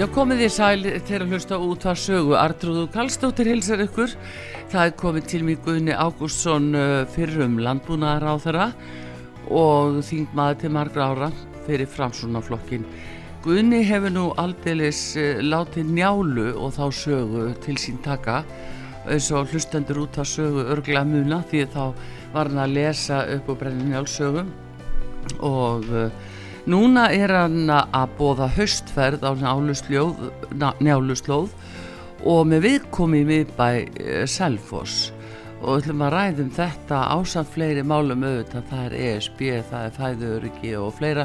Já, komið þið sæl til að hlusta út að sögu. Artrúðu Kallstóttir hilsar ykkur. Það er komið til mig Guðni Ágústsson uh, fyrir um landbúnaðar á þeirra og þýnd maður til margra ára fyrir framsunaflokkin. Guðni hefur nú aldeilis uh, látið njálu og þá sögu til sín taka eins og hlustendur út að sögu örglega muna því þá var hann að lesa upp og brenni njálsögum og Núna er hann að bóða höstferð á njáluslóð og með viðkomi miðbæ eh, Selfoss. Og við ætlum að ræðum þetta ásand fleiri málum auðvitað, það er ESB, það er fæðuröryggi og fleira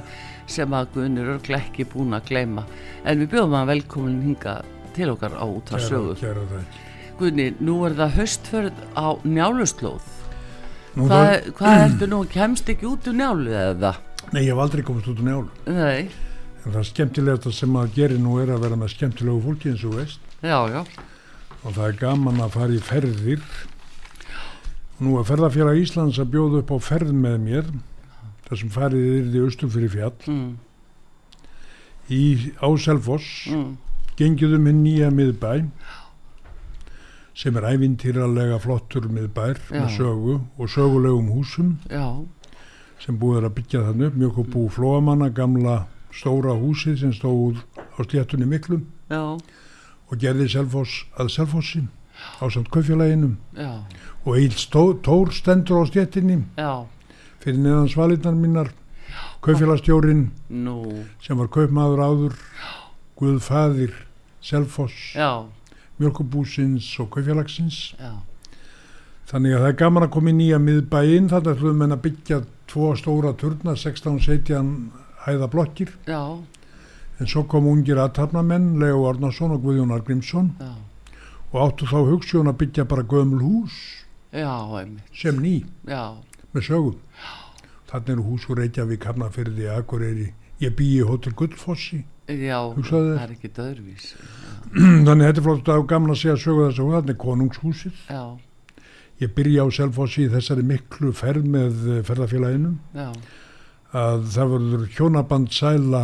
sem að Guðnir örglega ekki búin að gleyma. En við bjóðum að velkomin hinga til okkar á út af sögur Guðnir, nú er það höstferð á njáluslóð. Hvað, ertu nú, kemst ekki út úr njálu eða? Nei, ég hef aldrei komist út úr njálu. Nei. En það skemmtilegast sem að gera nú er að vera með skemmtilegu fólki eins og veist. Já, já. Og það er gaman að fara í ferðir. Nú er ferðarfélag Íslands að bjóða upp á ferð með mér. Það sem farið er í austum fyrir fjall. Mm. Í Áselfoss. Mm. Gengiðum hinn nýja miðbæ sem er ævintýralega flottur miðbær já. með sögu og sögulegum húsum. Já sem búið er að byggja þannig upp. Mjög búið flóamanna, gamla stóra húsið sem stóð á stjættunni miklum Já. og gerði Selfoss að Selfossi á samt kaufélaginu og eil tór stendur á stjættinni fyrir neðan svalinnar mínar. Kaufélagstjórin no. sem var kaupmaður áður. Guðfadir Selfoss. Mjölkubúsins og kaufélagsins þannig að það er gaman að koma í nýja miðbæinn. Þannig að hljóðum en að byggja tvo stóra turna 16-17 hæða blokkir. Já. en svo kom ungir aðtapnamenn Leo Arnarsson og Guðjón Argrímsson Já. og áttu þá hugssjón að byggja bara gömul hús Já, sem ný. Með sögum þannig eru hús úr Reykjavík Hafnarfyrði, Akureyri. Ég býi Hotel Guldfossi Já, það er ekki döðurvís Þannig þetta er flott að gamla segja sögu þess að þannig er konungshúsið. Já ég byrja á Selfossi í þessari miklu ferð með eh, ferðarfélaginu Já. að það verður hjónaband sæla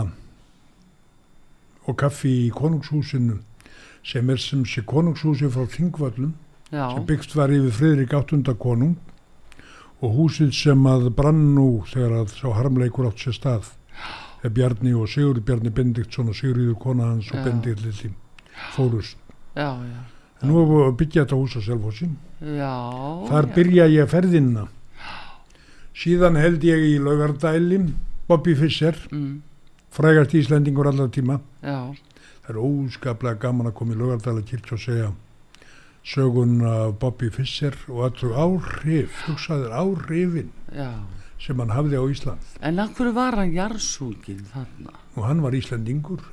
og kaffi í konungshúsinu sem er sem sé konungshúsi frá Þingvallum sem byggst var yfir Fridrik 8. konung og húsið sem að brann nú þegar að sá harmleikur átt sér stað er Bjarni og Sigur Bjarni Bendiktsson og Sigurður kona hans og Bendikt Lilli fórust. Já, já nú hefur við byggjað þetta hús á Selfossi þar já. byrja ég ferðinna síðan held ég í laugardæli Bobby Fischer mm. frægast íslendingur allar tíma já. það er óskaplega gaman að koma í laugardæla kirkja og segja sögun af Bobby Fischer og allur áhrif hugsaður áhrifin já. sem hann hafði á Ísland en akkur var hann jarðsúkin þarna og hann var íslendingur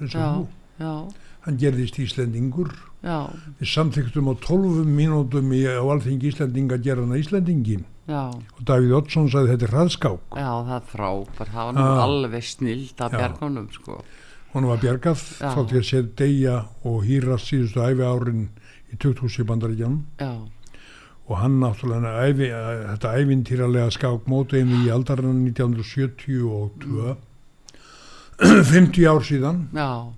hann gerðist Íslendingur Já. við samþyktum á 12 mínútum í, á alþingi Íslending að gera hann að Íslendingin Já. og Davíð Oddsson sagði þetta er hraðskák. Já það er frábær, það var nú ah. alveg snild að bjarganum sko. Hann var bjargað þá til að setja degja og hýra síðustu æfi árin í 2000 bandaríkjanum og hann náttúrulega æfi, þetta æfintýralega skák mótið í aldarann 1972 50 ár síðan. Já.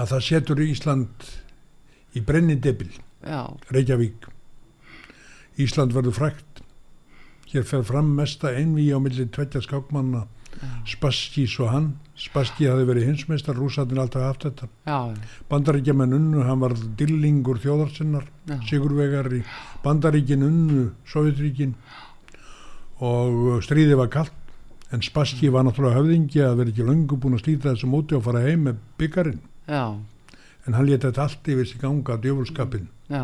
Að það setur Ísland í brenni debil, já, Reykjavík. Ísland verður frækt hér fer fram mesta einví á milli tveggja skákmanna Spaskís og hann. Spaskí hafi verið hinsmeistar, rúsarnir alltaf haft þetta. Já, Bandaríkjaman unnu, hann var dillingur þjóðarsinnar, Já. sigurvegari. Bandaríkin unnu, Sovjetríkin og stríði var kallt en Spassky var náttúrulega höfðingi að vera ekki löngu búin að slíta þessu móti og fara heim með byggarinn já, en hann leta þetta allt yfir sig ganga á djöfulskapin já,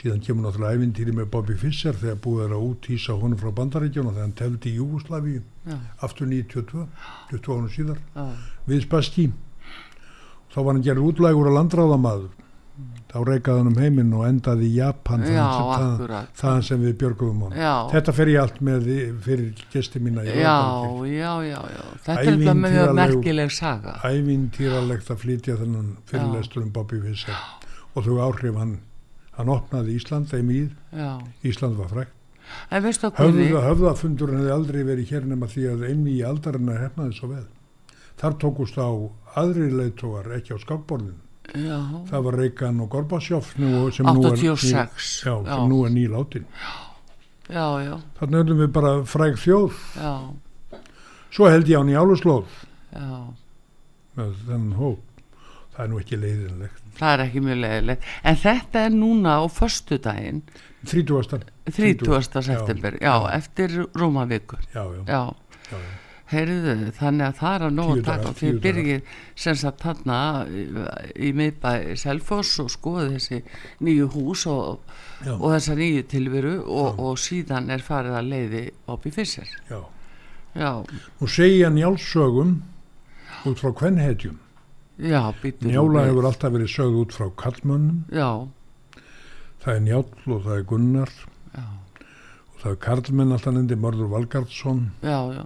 síðan kemur náttúrulega ævintýri með Bobby Fischer þegar búið er að útýsa honum frá Bandaríkjana þegar hann tefndi í Júgoslavíu já, aftur 92, 20 ánum síðar. Við Spassky þá var hann gerð útlægur og landráðamaður þá reykaði hann um heiminn og endaði í Japan já, akkurat. þaðan sem við björgum hann Já, þetta fer ég allt með fyrir gesti mína já, já, já, já. Þetta er þetta mjög merkileg saga. ævintýralegt að flytja þennan fyrirlestur um Bobby Fischer. Og þau áhrif hann hann opnaði Ísland þeim í Já, Ísland var frækt höfðafundurinn hefði aldrei verið hér nema því að einmi í aldarinn hefnaði svo vel. Þar tókust á aðri leiðtógar ekki á skákborðin já, það var Reykján og Gorbachev nú, sem, nú er, 86, já, sem nú er já, þannig erum við bara fræg þjóð. Já, svo held ég á njáluslóð já. með þennan hóp. Það er nú ekki leiðinlegt. Það er ekki mjög leiðilegt. En þetta er núna á föstudaginn, 30. 30. september, já, eftir já, Já, já, já. Heyrðu, þannig að það er að nóg að taka. og því byrjið sem sagt þarna í, í miðbæ Selfoss og skoði þessi nýju hús og, og þessa nýju tilveru og, og síðan er farið að leiði Bobby Fischer. já. Já, Nú segja njálsögum út frá býtur. Njála hefur alltaf verið sögð út frá kallmönnum Já, það er Njál og það er Gunnar. Já, og það er Karlmenn alltaf nefndi Mörður Valgardsson já, já,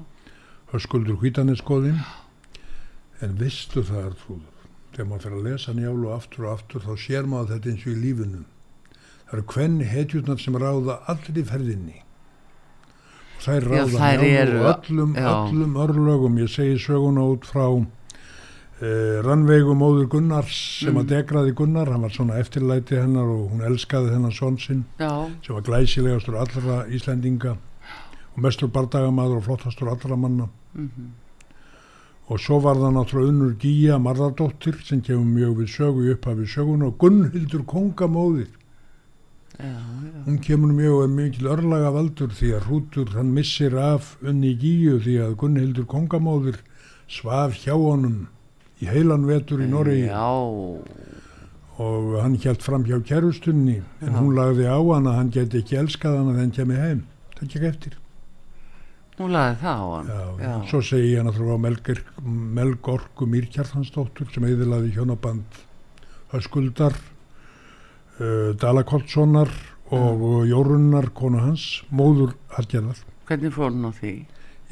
Höskuldur Hvítaneskoðin en vistu það er trúður þegar maður fyrir að lesa Njál og aftur og aftur þá sér maður þetta eins og í lífinu. Það eru kvenn hetjurnar sem ráða allir í ferðinni. Og þær Já, ráða þær Njálu eru- og öllum, já. öllum örlögum. Ég segi söguna út frá Uh, Rannveigu móður Gunnars sem Mm. að degraði Gunnar, hann var svona eftirlæti hennar og hún elskaði þennan son sinn já, sem var glæsilegastur allra Íslendinga og mestur bardagamaður og flottastur allra manna. Mhm, og svo var það náttúrulega unnur Gíja Marðardóttir sem kemur mjög við sögu upp af við söguna og Gunnhildur kongamóðir. Já, já, hún kemur mjög mikil örlaga valdur því að hrútur hann missir af unni Gíju því að Gunnhildur kongamóðir svaf hjá honum í heilan vetur í Noregi. Já, og hann hjælt fram hjá kærustunni en Já. hún lagði á hann að hann geti ekki elskað hann að hann kemi heim. Það gekk eftir hún laði það á hann. já, já, svo segi ég náttúrulega á Melgir, Melgorku Mýrkjartansdóttur sem eðilaði hjónaband Höskuldar uh, Dalakoltssonar og mm. Jórunnar konu hans, móður Hallgerðar hvernig fór hún á því?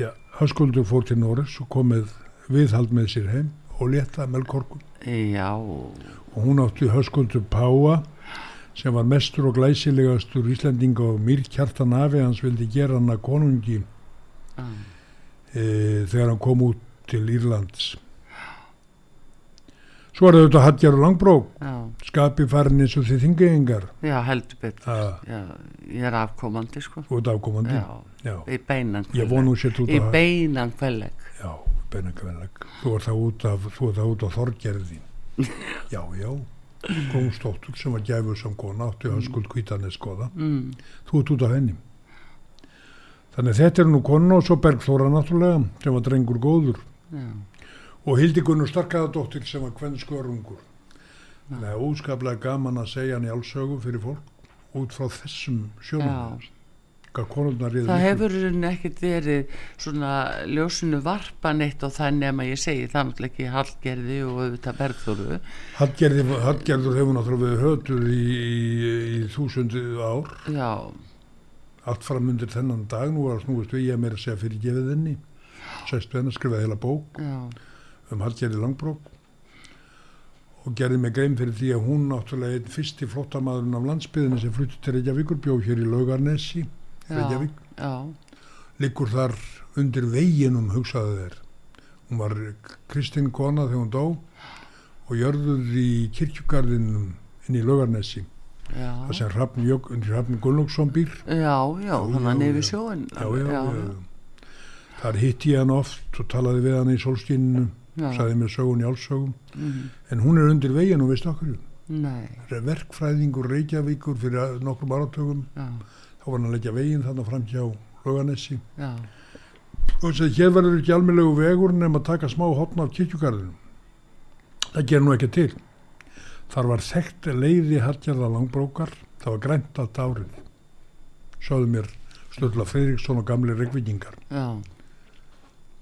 já, Höskuldur fór til Norris og komið viðhald með sér heim og leta Melgorku Já, og hún átti Höskuldur Páa sem var mestur og glæsilegastur Íslendinga og Mýrkjartan afi hans vildi gera hann að konungi já, e, þegar hann kom út til Írlands. Svo er þetta Hadjar og Langbrók já, skapi farin eins og þið þingingar já, heldur betur. að Já, ég er afkomandi, sko. þú ert afkomandi? Já, já. í beinan út Í beinan kvelleg. já, beinakvenleg þú ert það út af, af þorgerðin já, já. Gómsdóttur sem var gæfur sem kona átti höskuld kvítanir skoða Mm, þú ert út af henni þannig að þetta er nú konu og svo Bergþóra náttúrulega sem var drengur góður. Já, og Hildigunnur Starkaðadóttir sem var kvenn skörungur það er óskaplega gaman að segja hann í allsögu fyrir fólk út frá þessum sjónum Það hefur henni ekkert verið svona ljósinu varpa neitt og það nema ég segi það náttúrulega ekki Hallgerði og auðvitað Bergþóru. Hallgerður hefur náttúrulega hötur í, í, í þúsundu ár. Já, allt fram undir þennan dag nú var snúist við ég meira að segja fyrir gefið henni sest við henni skrifaði heila bók já, um Hallgerði Langbrók og gerði mig grein fyrir því að hún náttúrulega einn fyrsti flottamaðurinn af landsbyðinni sem flutti til Reykjavíkur bjóð hér í Laugarnesi Reykjavík. já, liggur þar undir veginum hugsaðu þeir hún var Kristín kona þegar hún dó og jörðuð í kirkjugarðinum inn í Laugarnesi það sem Hrafn, Hrafn Gunnlaugsson býr. Já, já, þannig nefnir sjóin já, já, já. þar hitti ég hann oft og talaði við hann í sólskíninu já, sagði mér sögun í allsögum mm, en hún er undir veginn og veist okkur verkfræðingur Reykjavíkur fyrir nokkrum áratögum þá var hann að leggja veginn þannig fram hjá Laugarnesi. Já, og þess að hér verður ekki almennilegu vegur nema að taka smá hotna af kirkjugarðinu það ger nú ekki til þar var þekkt leiði Halljarða langbrókar það var grænt allt árið sáðu mér Sturla Fredriksson og gamli reykvíkingar. Já,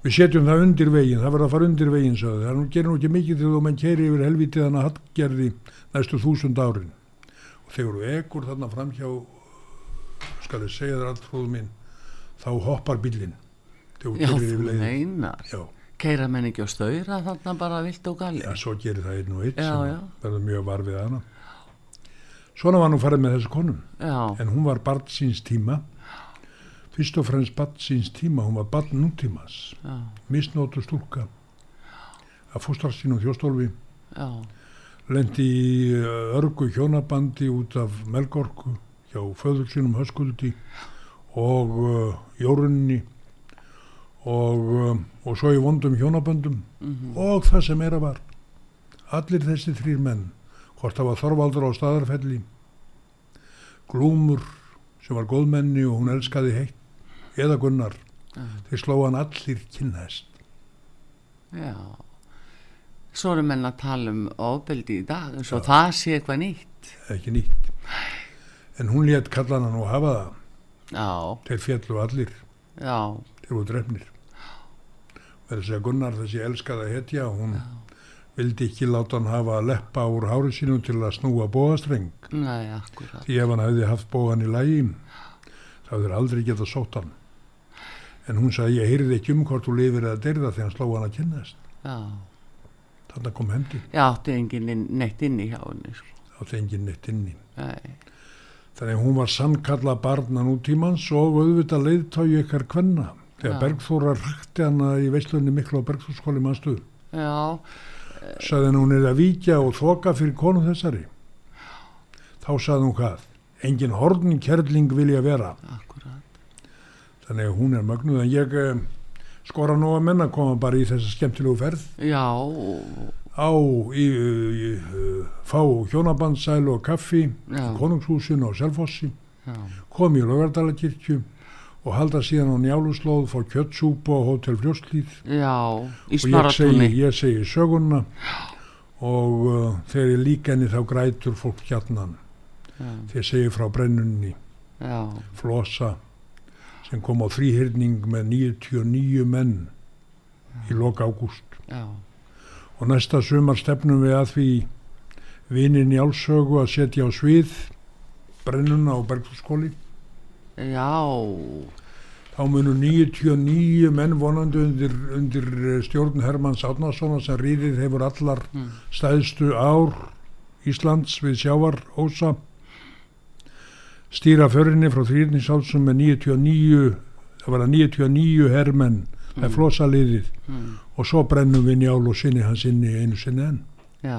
við setjum það undir veginn, það verður að fara undir veginn sáðu, það gerir nú ekki mikið þegar þú menn keri yfir helvítið hann að Hallgerði næstu þúsund árin. Og þegar þú ekur þarna fram hjá skal ég segja þér allt fróðu mín þá hoppar bílinn já, þú meinar, já, keira menn ekki á stauðra þarna bara vilt og galli, já, svo gerir það einn og einn sem verður mjög var við hana. Svona var nú farið með þessu konum. Já, en hún var barn síns tíma. Fyrst og fremst barn síns tíma hún var barn nútímas misnótu stúlka að fóstrar sínum þjóstólfi. Já, lendi í uh, örgu hjónabandi út af melgorku hjá föður sínum höskuldi og uh, jórunni og, uh, og svo í vondum hjónaböndum. Mhm, og það sem meira var allir þessi þrýr menn hvort það var Þorvaldur á staðarfelli Glúmur sem var góðmenni og hún elskaði heitt eða Gunnar já, þeir sló hann allir kynhest já. Svo eru menn að tala um ofbeldi í dag, eins og það sé eitthvað nýtt. ekki nýtt. En hún létt kallan hann og hafa það. Já, þeir fjallu allir, já, þeir voru drefnir verður að segja Gunnar þessi elskaða hetja hún vildi ekki láta hann hafa að leppa úr hári sínu til að snúa bóðastreng því ef hann hefði haft bóðan í lægi þá hefur aldrei getað sótt hann. En hún sagði ég heyrði ekki um hvort þú lifir eða derða þegar hann sló hann að kynnast. Já, þannig kom hendi. Já, átti enginn inn- neitt inn í hjá henni, sko. á þengin neitt inni. Nei, þannig að hún var sannkalla barna nútímans og auðvitað leiðtói ykkar kvenna þegar. Bergþóra rætti hana í veislunni miklu á Bergþórskóli mannstu já, sagði hann hún er að víkja og þoka fyrir konu þessari. Þá sagði hún hvað? Engin hornin kerling vilja vera. Akkurat. þannig að hún er mögnuð en ég eh, skora nú að menna koma bara í þessa skemmtilegu ferð. Já, og- á í, í, fá hjónabandsæl og kaffi konungshúsinu á Selfossi. Já, kom í Laugardalakirkju og halda síðan á Njáluslóð fá kjötsúpu á Hótel Fljóstlíð já, í og ég segi, ég segi söguna og uh, þegar ég líka henni þá grætur fólk hjarnan Já, þegar segi frá brennunni já, Flosa sem kom á fríhyrning með 99 menn í loka ágúst. Já, og næsta sumar stefnum við að því vinnin í álsögu að setja á svið brennuna á Bergþórskóli já, þá munu 99 menn vonandi undir, undir eh, stjórn Hermanns Átnarssonar sem rýðið hefur allar Mm. stæðstu ár Íslands við sjávar ósa stýra förinni frá þrýrningsálsum með 99 það var að 99 hermenn með Mm. flosaliðið mm, og svo brennum við njál og sinni hans inni einu sinni enn já.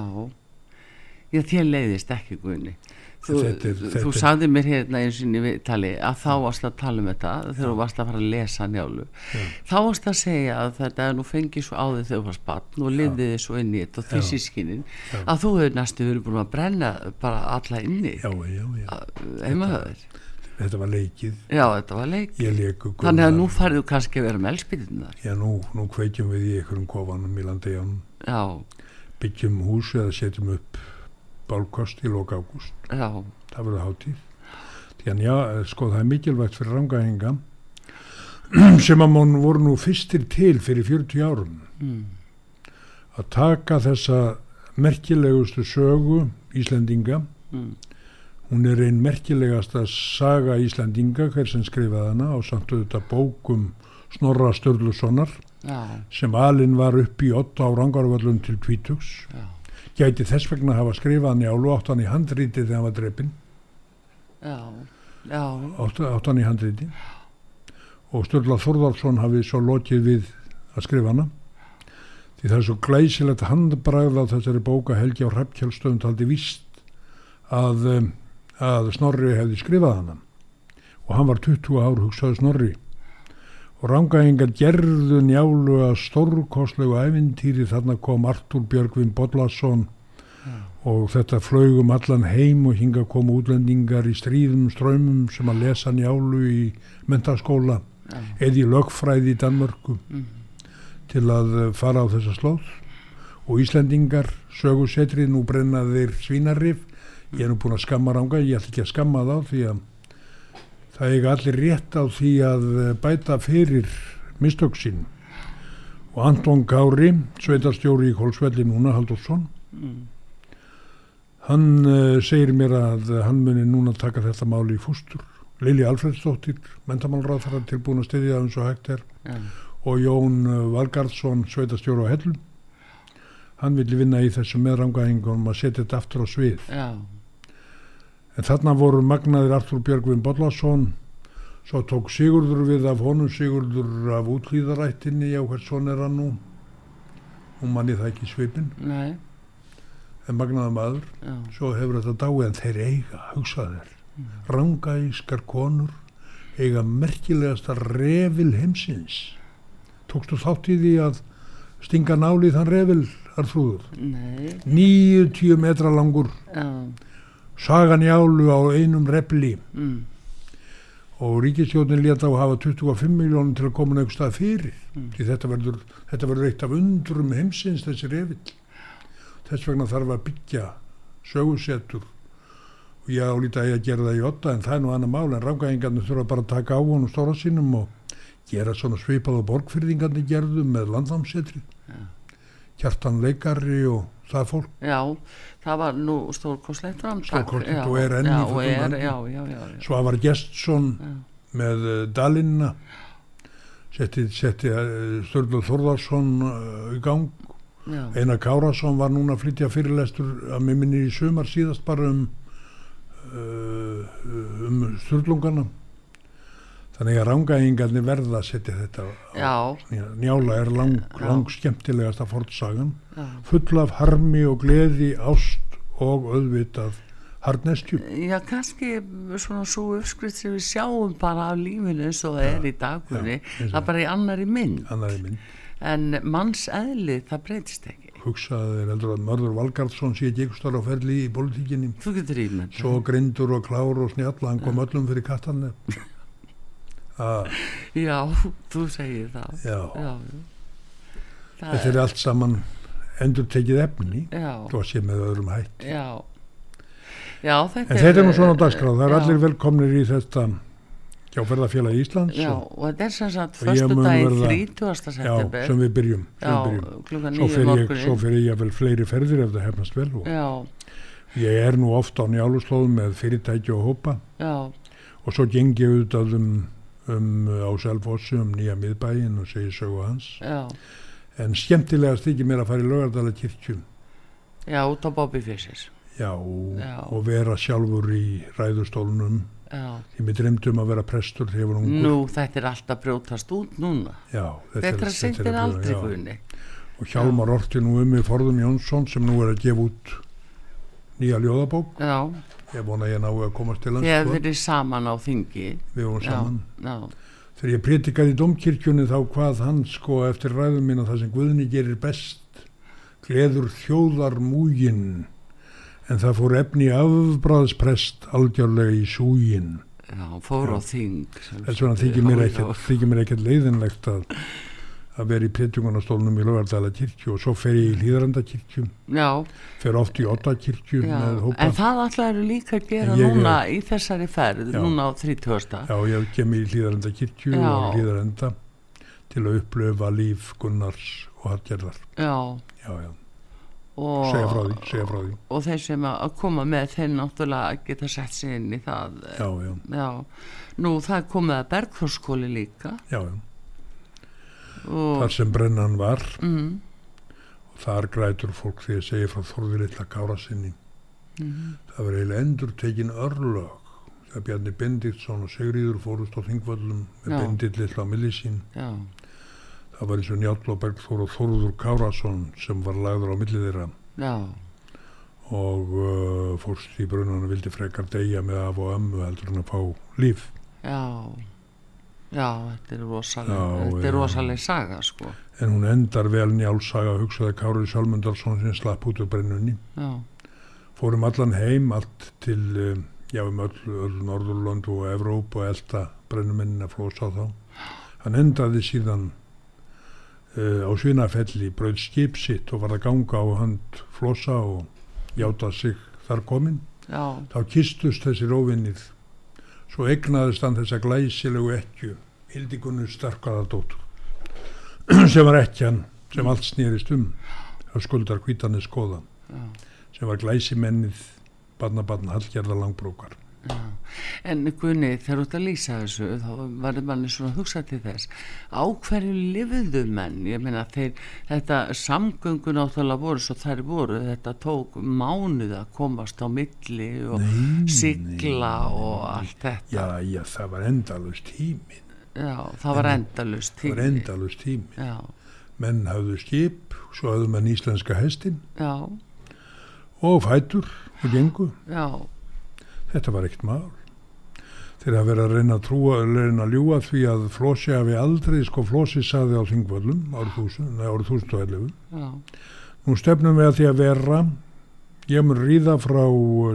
Já, þér leiðist ekki, Guðni. Þú, Þetta er- þú þetta er- sagði mér hérna eins og í tali að þá varst að tala um þetta þegar þú varst að fara að lesa njálu. Já. Þá varst að segja að þetta er nú fengið svo á þig þegar þú varst barn og liðið þið svo inn í þetta og því Já. sískinin Já. að þú hefur næstu verið búin að brenna bara alla inni heimahöður. þetta var leikið Já, þetta var leik. ég leiku Þannig að nú þú kannski að vera með elspýtunar. já, nú, nú kveikjum við í einhverjum kofanum í landegjum byggjum hús eða setjum upp bálkost í loka ágúst. Það verður hátíð. Því að já, sko það er mikilvægt fyrir rangahinga sem að món voru nú fyrstir til fyrir 40 árum mm, að taka þessa merkilegustu sögu Íslendinga. Mm, hún er einn merkilegasta saga Íslendinga hver sem skrifaði hana á samt auðvitað bókum Snorra Sturlusonar já, sem alinn var upp í 8 á rangarvöllum til tvítugs já, gæti þess vegna hafa skrifað hann í álu átt hann í handríti þegar hann var já, átt, hann í handríti og Sturla Þórðarsson hafi svo lokið við að skrifa hana. Því það er svo glæsilegt handbragð á þessari bóka Helgi á Hrafnkjálstöðum taldi víst að, um, að Snorri hefði skrifað hana. Og hann var 20 ár hugsaði Snorri og rángaðingar gerðu njálu að stórkoslegu ævintýri. Þarna kom Artúr Björgvin Bodlasson og þetta flögum allan heim og hinga kom útlendingar í stríðum ströymum sem að lesa njálu í mentaskóla eða í lögfræði í Danmörku til að eh, fara á þessa slóð. Og Íslendingar sögu setrið nú brenna þeir svínarrif ég er nú búin að skamma ranga ég ætla ekki að skamma þá því að það eiga allir rétt á því að eh, bæta fyrir mistök sín. Og Anton Kári sveitarstjóri í Kolsvelli núna Haldursson hann uh, segir mér að hann muni núna taka þetta máli í fústur Lili Alfredsdóttir, mentamálráð þar tilbúin að styðja eins og hægt er. Já. og Jón uh, Valgardsson sveitastjóru á Hellum. Hann villi vinna í þessu meðrangaðingum að setja þetta aftur á svið. Já, en þarna voru magnaðir Artur Björgvin Bollason svo tók Sigurður við af honum Sigurður af útlýðarættinni já hvers son er hann nú? Hún manni það ekki svipin nei, en magnaða maður. Já, svo hefur þetta dáið en þeir eiga hugsa þeir rangaískar konur eiga merkilegasta revil heimsins. Tókstu þátt í því að stinga náli í þann revil Arþrúður nei, 90 metra langur. Já, sagan jálu á einum repli. Mm, og ríkistjóðin leta á að hafa 25 miljónum til að koma einhver stað fyrir. Mm. því þetta verður, þetta verður eitt af undrum heimsins þessi revill þess vegna þarf að byggja sögusettur og ég álíti að ég að gera það í otta en það er nú annað mál en rángæðingarnir þurfa bara að taka á honum stóra sínum og gera svona svipað og borgfyrðingarnir gerðu með landnámsetri Já. hjartan leikari og það fólk. Já, það var nú stórkoslegt já, og er enn í já, fullum og gangi. já, já, já, já, Svavar Gestsson Já. með uh, Dalinna. Setti, setti uh, Sturlu Þórðarsson uh, í gang. Já, Einar Kárasson var núna að flytja fyrirlestur að mér minni í sumar síðast bara um um Sturlungana þannig að rángaðingarnir verða að setja þetta á, já, njála er lang, lang skemmtilegasta fortsagan já. full af harmi og gleði ást og auðvitað harnestju Já, kannski svona svo uppskrift sem við sjáum bara af lífinu eins og það er í dagunni það er bara í annari mynd. Annaði minn en manns eðli það breytist ekki. Hugsaði þeir heldur að Mörður Valgardsson sé ekki ykkur á ferli í politíkinni svo grindur og klár og snjall hann kom öllum fyrir kattanle að já, þú segir það. Já, já. Það þetta er allt saman endur tekið efni þú að sé með öðrum hætt já. Já, þetta en þetta er nú svona dagskráð, það er allir velkomnir í þetta hjá ferðarfélagi Íslands já, og, þetta er sem sagt daginn verða- 30. já, september. sem við byrjum, sem byrjum. Svo, fer ég, svo fer ég vel fleiri ferðir ef það hefnast vel ég er nú ofta á njáluslóðum með fyrirtæki og hópa. Og svo geng ég auðvitað um, um á Selfossi um nýja miðbæin og segi sögu hans. Já. En skemmtilegast þykir mér að fara í lögardala kirkjum já, út á Bobby Fischer. Já, Já. og vera sjálfur í ræðustólnum. Já, ég mér dreymdum að vera prestur þegar ég var ungur. Nú þetta er alltaf brjótast út núna. Já, þetta er- þetta aldrei. Guðni. Og Hjálmar orti nú um mig Forðun Jónsson sem nú er að gefa út nýja ljóðabók. Já, ég vona að ég nái að komast til hans þegar sko. þeir eru saman á þingi. Við vorum já, saman. já, þegar ég prétikaði í domkirkjunni þá hvað hann sko eftir ræðum mín það sem Guðni gerir best gleður þjóðar múgin en það fór efni afbráðsprest algjörlega í súgin já, fór á þing þess vegna Já, já. þykir mér ekkert leiðinlegt að að vera í prétjungunastólnum í Lugardala kirkju og svo fer ég í Hlýðranda kirkju já, fer oft í Otta kirkju en það alltaf eru líka að gera ég er- núna í þessari ferð, Já. núna á 30. Já, ég kem í Hlýðarenda kirkju Já. og Hlýðarenda til að upplöfa líf Gunnars og Hallgerðar. já, Já, já, og, segja frá því, segja frá því. og þeir sem að koma með þeir náttúrulega geta sett sig inn í það Já, já, já, nú það komið að Bergþórskóli líka já, já. Og, Þar sem brennan var. Mm, og þar grætur fólk því að segja frá Þorður litla kára sinni. mm, Það var eiginlega endur tekin örlög þegar Bjarni Bendiktsson og Sigríður fórust á Þingvöllum með Já. Bendit litla á milli sín. já, Það var eins og Njáll og Bergþór og Þorður Kárasson sem var lagður á milli þeirra. Já, og uh, fórst í brunnan og vildi frekar deyja með af og ömmu heldur en að fá líf. Já já, þetta er rosaleg Já, þetta er já. rosaleg saga sko. En hún endar vel njálsaga hugsaði Kári Sjálmundarsson sem slapp út úr brennunni. Já, fórum allan heim allt til um, já um öll, öll Norðurlönd og Evróp og elda brennumennina flósa þá. Hann endaði síðan uh, á Svinafelli bröð skip sitt og var að ganga á hand flosa og játa sig þar komin já, þá kistust þessir óvinnir svo egnaðist hann þessa glæsilegu ekkju Hildikunu Starkaðadóttur sem var ekkjan sem allt snýrist um það skuldar hvítanir skoða já, sem var glæsimennið barnabarn Hallgerða Langbrókar en Gunni, þegar þú ert að lýsa þessu þá varður manni svona að hugsa til þess. Á hverju lifiðu menn? Ég meina þeir, þetta samgöngun náttúrulega voru svo þær voru. Þetta tók mánuð að komast á milli og sigla og allt þetta. Já, já, það var endalust tímin Já, það var endalust það var endalust tímin Já, menn hafðu skip, svo hafðu menn íslenska hestin já, og fætur og gengu. Já, þetta var ekkert mál þeir hafa verið að reyna að trúa reyna að ljúa því að Flósi hafi aldrei sko Flósi saði á Þingvöllum árið 1000 nei, árið 1011 já, nú stefnum við að því að vera ég mun ríða frá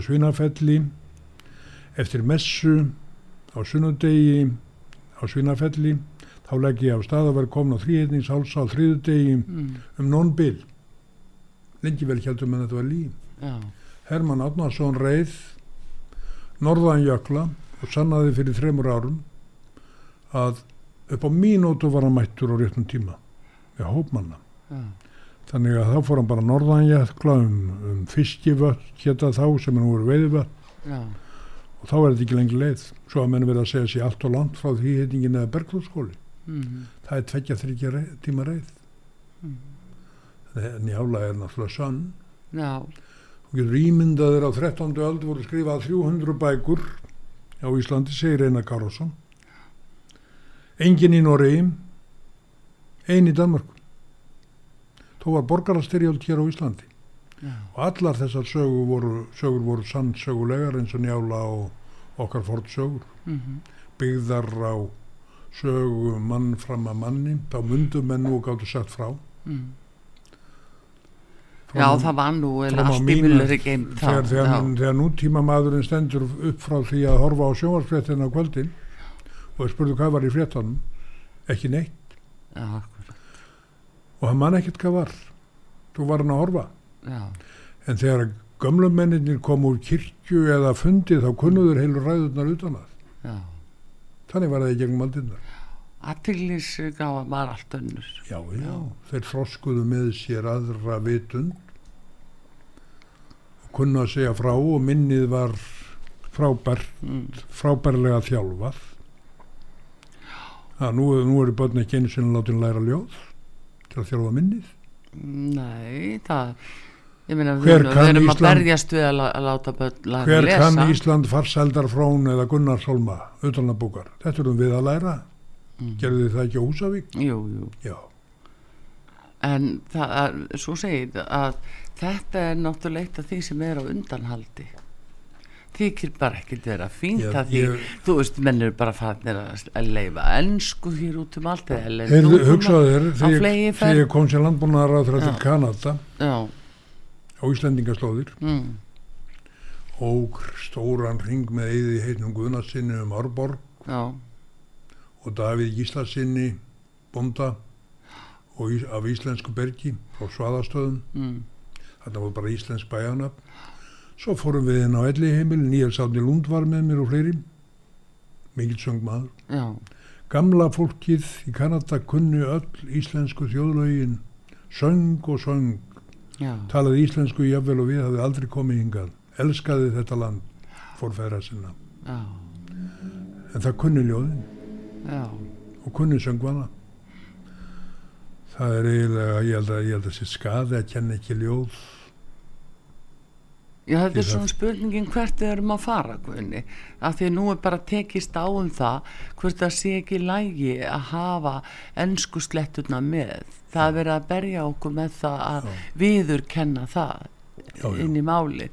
Svínafelli eftir messu á sunnudegi á Svínafelli þá legg ég af stað að vera komin á þrýhetningsháls á þriðudegi mm, um non-bill lengi vel heldum en þetta var lí já, Hermann Átnarsson reið Norðan Jökla og sannaði fyrir þremur árum að upp á mínútu var hann mættur á réttum tíma við hópmanna já, þannig að þá fór hann bara Norðan Jökla um, um fiskivött geta þá sem nú er veiðvött já, og þá er þetta ekki lengi leið. Svo að menn verið að segja sér allt og langt frá því heitingin eða Berglóðskóli mm, það er tveggja þryggja reið, tíma reið. Mm. en jála er náttúrulega sann já, getur ímyndaðir á 13. öld voru skrifað 300 bækur á Íslandi, segir Einar Karlsson. Engin í Noregi, ein í Danmark. Þó var borgarastyrjöld hér á Íslandi. já, Og allar þessar sögur voru, sögur voru sannsögulegar eins og njála og okkar fórt sögur. mm, Byggðar á sögu mann fram að manni, þá mundu menn og gáttu sagt frá. mm. Frá Já, það var nú allt í mullur ekki einn þegar, þegar, þegar nútíma maðurinn stendur upp frá því að horfa á sjónvarsfréttina á kvöldin og spurðu hvað var í fréttanum ekki neitt. Já, og hann man ekkert hvað var. Þú var hann að horfa. Já, en þegar gömlum menninir kom úr kirkju eða fundi þá kunnuður heilur ræðurnar utan að. Já. Þannig var það í gegnum aldinnar aðtillisgáfa var allt önnur. Já, já, Já. þeir froskuðu með sér aðra vitund. Og kunnu að segja frá og minnið var frábær mm, frábærlega þjálfað. Að nú, nú eru börn ekki einu sinni látin læra ljóð til að þjálfa minnið. Nei, það meina Hver við, kann við Ísland- að, að hver kann Ísland farsældar frón eða Gunnar Solma utanabúkar, þetta erum við að læra mm. gerðu þið það ekki á Húsavík? Jú, jú. Já, en það er, svo segir að þetta er náttúrulega eitt af því sem er á undanhaldi. Þykir bara ekkert vera fínt Já, að því, ég- þú veist, menn eru bara fannir að leifa ennsku hér út um allt eða erlend Heyrðu, tungumál. hugsaðu þér á þegar ég- kom sem landbúnaðar á til Já. Kanada já, á Íslendingaslóðir. Mm, og stóran ring með eði heitnum Guðnarsinni um Árborg. Já, og Davíð Gíslasinni bonda og ís, af íslensku bergi frá Svaðastöðum. Mm, þarna var bara íslensk bæjanafn svo fórum við inn á elli heimil Níels Átni Lund var með mér og fleiri. Mikill söng maður já, gamla fólkið í Kanada kunni öll íslensku þjóðlögin söng og söng. Já, talaði íslensku jafnvel og við hafði aldrei komið hingað. Elskaði þetta land fórfæra sinna. Já, en það kunni ljóðin já og kunni söngvana það er eiginlega ég held að, ég held að sé skaði að kenna ekki ljóð Já, þetta er svona spurningin hvert við erum að fara, Guðni. Af því að nú er bara tekist á um það hvort það sé ekki lægi að hafa ennsku sletturna með. Það er verið að berja okkur með það að viður kenna það. Já, já. inn í máli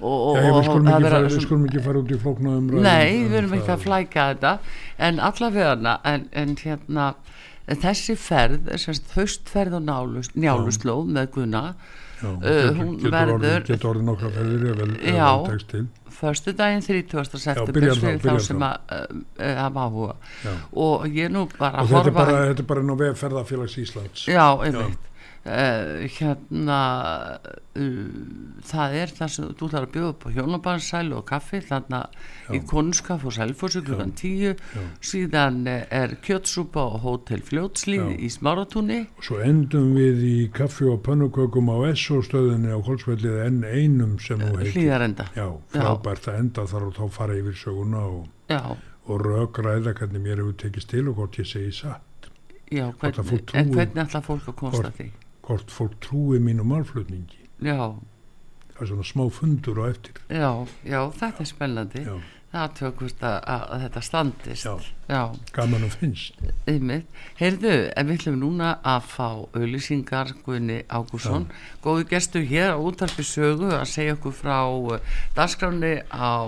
og, Já, við, og skulum fara, við skulum ekki fara út í flókna umræðum Nei, um við erum ekki að flæka þetta. En allavega en, en hérna en þessi ferð, semst haustferð og nálus, njáluslóð með Gunna Já, Uh, hún getur, verður- getur orðið nokkra ferðir Já. förstu daginn 30. september fyrir þá sem að uh, hafa áhuga. Og ég nú bara og að þetta er horfa bara, þetta er bara ná vef ferðarfélags Íslands. Já, einmitt uh, hérna uh, það er það sem þú ætlar að bjóða upp á hjónabansælu og kaffi þarna í konunskaf og sælfósu klukkan tíu. Síðan eh, er kjötsúpa og hótel fljótslíð Já. í smáratúni. Og svo endum við í kaffi og pönnukökum á SO stöðinni á Kolsvellið en einum sem nú heitir. Hlýðarenda Já, frábært að enda þar og þá fara yfir söguna og, já, og rökræða hvernig mér hefur tekist til og hvort ég segi satt. Já að fólk en hvernig ætla fólk að hvort- því hvort fólk trúi mínu málflutningi. Já, það er svona smá fundur og eftir. Já, já, þetta er spennandi. Já. Það tökust að, að, þetta standist Já. já gaman og finnst Einmitt. Heyrðu, en við ætlum núna að fá auðlýsingar Guðni Ágússon góðu gestur hér á útarpi sögu að segja okkur frá uh, dagskráni á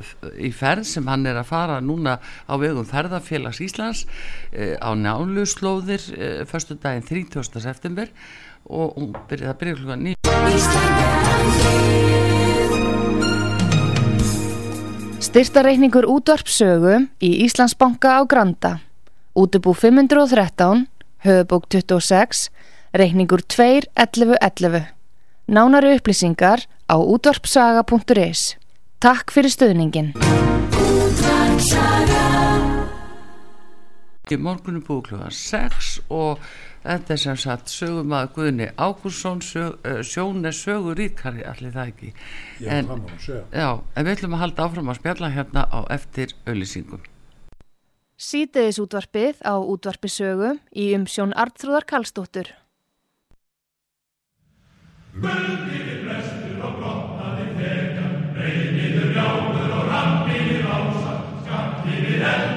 f- í ferð sem hann er að fara núna á vegum ferðarfélags Íslands uh, á náluslóðir förstu daginn 30. september og hún byrja, það byrja klukkan 9 Styrtareikningur útvarpsögu í Íslandsbanka á Granda. Útubú 513, höfubók 26, reikningur 2.11.11. Nánari upplýsingar á útvarpsaga.is. Takk fyrir stöðningin. í morgunum búið klukkan 6 og þetta er sem sagt sögumæður Guðni Ágússon sög, uh, sjón er sögur ríkari allir það ekki Já, en, það má nú segja. já, en við ætlum að halda áfram að spjalla hérna á eftir auðlýsingum Sítiðis útvarpið á útvarpisögu í umsjón Artrúðar Karlsdóttur. Sítiðis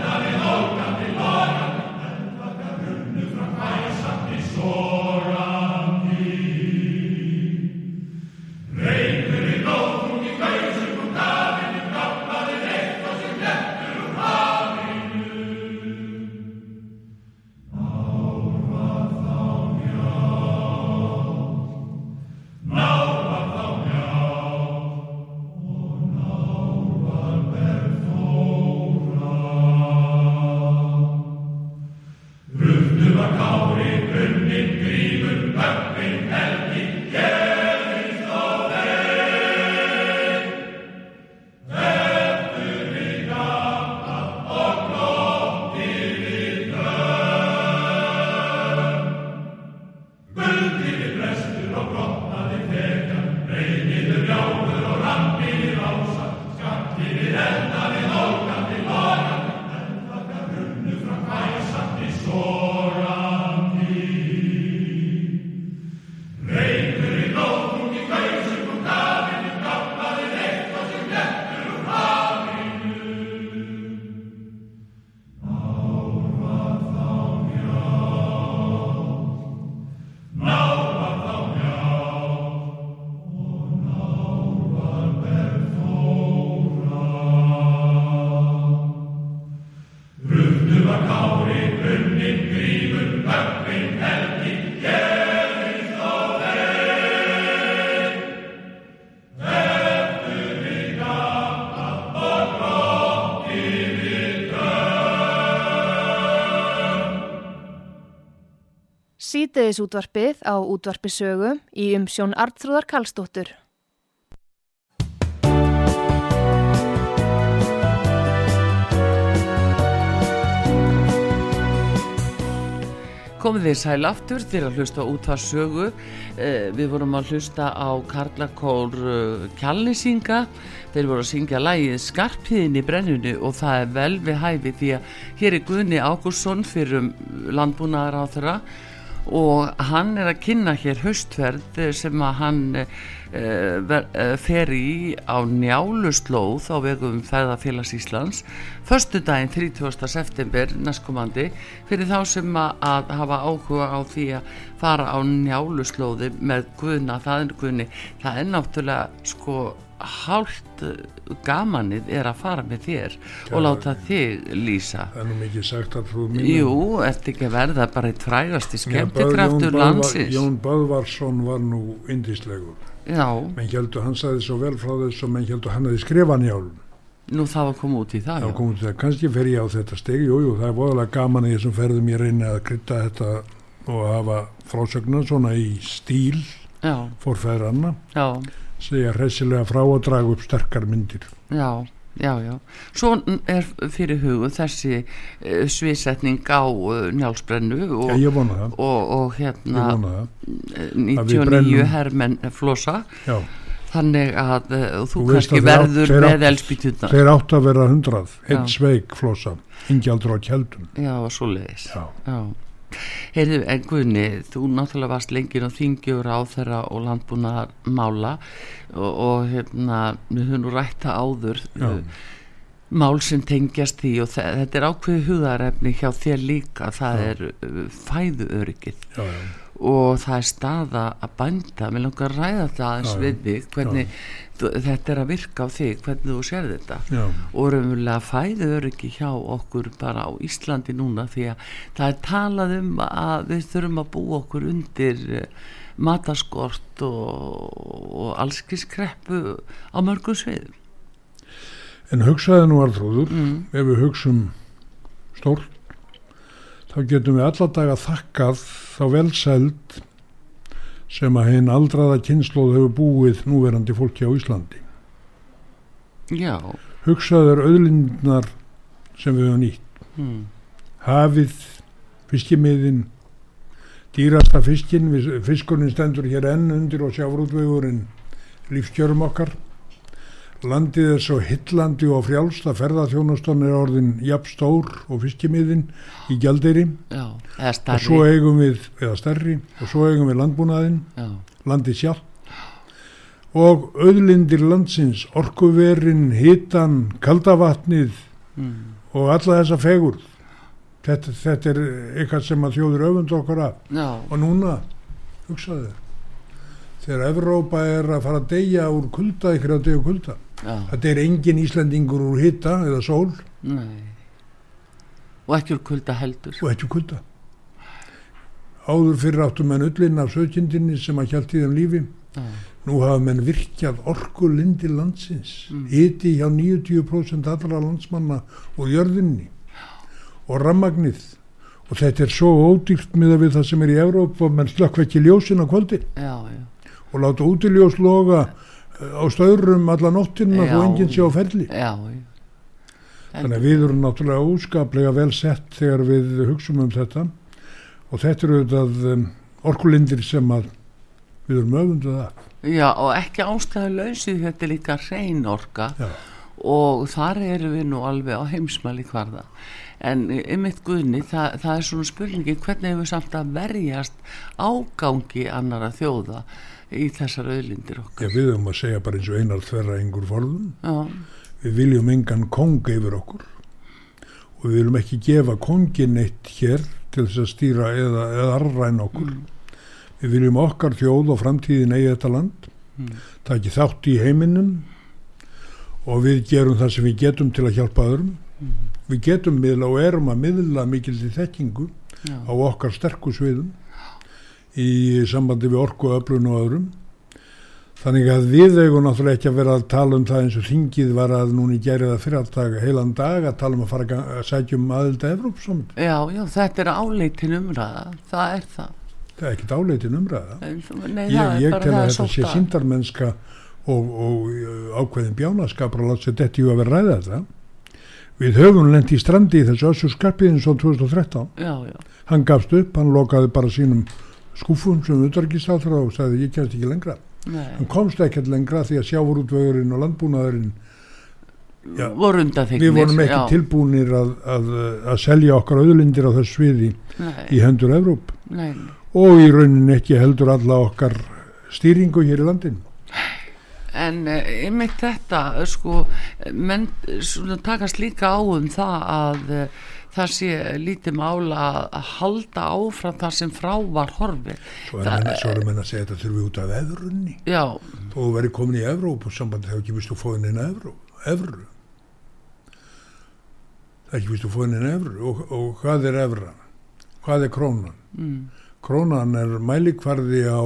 útvarpið á útvarpisögu í umsjón Artrúðar Karlsdóttur. komið þið sæl aftur til að hlusta út að sögu eh, við vorum að hlusta á Karlakór uh, Kjallisinga þeir voru að syngja lægið Skarpiðin í brennunu og það er vel við hæfi því að hér er Guðni Ágúrsson fyrir landbúnaðar á þeirra og hann er að kynna hér haustverð sem að hann uh, fer í á njáluslóð á vegum Fæðafélags Íslands förstu daginn 30. september næstkomandi fyrir þá sem að hafa áhuga á því að fara á njáluslóði með guðna, það er guðni það er náttúrulega sko hálft gamanið er að fara með þér Já, og láta þig lýsa. Það er nú mikið sagt að frú mín Jú, eftir ekki verða bara eitt frægast í skemmtikraftur landsins? Jón Böðvarsson var nú indíslegur Já. menn heldur hann sagði svo vel frá þess og menn heldur hann hefði skrifað njálun Nú það var komið út í það, það út í það. kannski fer ég á þetta steg Jújú, það er voðalega gaman í þessum ferðum ég reyni að krytta þetta og hafa frásögnar svona í stíl fórfæðranna segja hressilega frá að draga upp sterkar myndir. Já, já, já. Svo er fyrir hugu þessi uh, sviðsetning á uh, njálsbrennu og, já, og, og hérna 99 herrmenn flossa já. þannig að uh, þú, þú kannski verður með elspítuna Þeir átt að vera hundrað. Einn sveig flossa, ingjaldur á kjeldun Já, svo leiðis Já, já Heyrðu, en Gunni, þú náttúrulega varst lengið á þingjur á þeirra og landbúnaðar mála og, og hérna, við höfum nú rætta áður Já. mál sem tengjast því og þetta er ákveði hugarefni hjá þér líka, það Já. er uh, fæðu öryggið Já, já og það er staða að bænda. Mér langar að ræða það aðeins við þig. Hvernig þú, þetta er að virka á þig. Hvernig þú sér þetta. Já. og raunverulega fæður ekki hjá okkur bara á Íslandi núna því að það er talað um að við þurfum að búa okkur undir uh, mataskort og, og allskiskreppu á mörgum sviðum. En hugsaði nú alþróður mm. ef við hugsum stórt þá getum við alladag að þakkað þá velsæld sem að hinn aldraða kynnslóð hefur búið núverandi fólki á Íslandi. Já. Hugsaður auðlindnar sem við höfum nýtt. Mm. Hafið, fiskimiðin, dýrasta fiskin, fiskurinn stendur hér enn undir og sjáfrútvegurinn lífskjörum okkar landið er svo hillandi og frjálst að ferðarþjónustan er orðin jafn stór og fiskimiðin í gjalderi og svo eigum við eða stærri og svo eigum við landbúnaðin Já. landið sjálf og auðlindir landsins orkuverin, hitan kaldavatnið mm. og alla þessa fegur þetta, þetta er eitthvað sem að þjóður öfund okkar af Já. og núna hugsaðu þegar Evrópa er að fara að deyja úr kulda ykkur að deyja kulda Já. þetta er engin Íslandingur úr hitta eða sól Nei. og ekki úr kulda heldur og ekki úr kulda áður fyrir áttum menn öllin af sökjendinni sem að hjálpt í þeim lífi Já. nú hafa menn virkjað orkulindi landsins Mm. hiti hjá 90% allra landsmanna og jörðinni og rammagnið og þetta er svo ódýrt miða við það sem er í Európa og menn slökk ekki ljósin á kvöldi já, já. og láta útiljós loga á stöðrum alla nóttina og enginn sé á ferli. Já, þannig að við erum náttúrulega óskaplega vel sett þegar við hugsaum um þetta. Og þetta eru þetta um, orkulindir sem að við erum öfunduð að. Já og ekki ástæðu lausið þetta er líka hrein orka. Já. og þar eru við nú alveg á heimsmæli hvarða. En ymitt guðni það, það er svona spurningi hvernig hefur samt að verjast ágangi annara þjóða í þessar auðlindir okkar. Já, við höfum að segja bara eins og einar þverra yngur forðun Já, við viljum engan kong yfir okkur. Og við viljum ekki gefa kongin eitt hér til þess að stýra eða, eða arræna okkur. Við viljum okkar þjóð og framtíðin eigi þetta land Mm. ekki þátt í heiminum. Og við gerum það sem við getum til að hjálpa öðrum. Mm. við getum miðla og erum að miðla mikil til þekkingu já, á okkar sterku sviðum í sambandi við orku öflun og öðrum. Þannig að við eigum náttúrulega ekki að vera að tala um það eins og þingið var að núni gerði það fyrir alltaf heilan dag að tala um að fara að, að sækjum aðelda Evrópsamund já, já, þetta er áleitin umræða það er það. Það er ekkit áleitin umræða. Nei, ég, ég tel að þetta sé síndarmennska og, og uh, ákveðin bjánaskapur að láta sér detti í að vera ræða þetta. Við höfum lent í strandi í þessu össu skarpiðin svo 2013 Já, já, hann gafst upp, hann lokaði bara sínum skúfum sem utarkisáþra og sagði ég kemst ekki lengra. Nei. Hann komst ekkert lengra því að sjávarútvegurinn og landbúnaðurinn Já. voru við vorum ekki já, tilbúinir að, að, að selja okkar auðlindir á þessu sviði nei, í hendur Evróp nei, og í raunin ekki heldur alla okkar stýringu hér í landin En uh, einmitt þetta, sko, menn svona, takast líka á um það að uh, það sé lítið mála að halda áfram það sem frá var horfi. svo er menn, svo er menn að segja þetta þurfi út af eðrunni Já, þó þú verið komin í Evrópu sambandi þá ekki vistu fóðin inn Evró, Evru það ekki vistu fóðin inn Evru. Og, og hvað er Evra hvað er krónan? Mm, krónan er mælikvarði á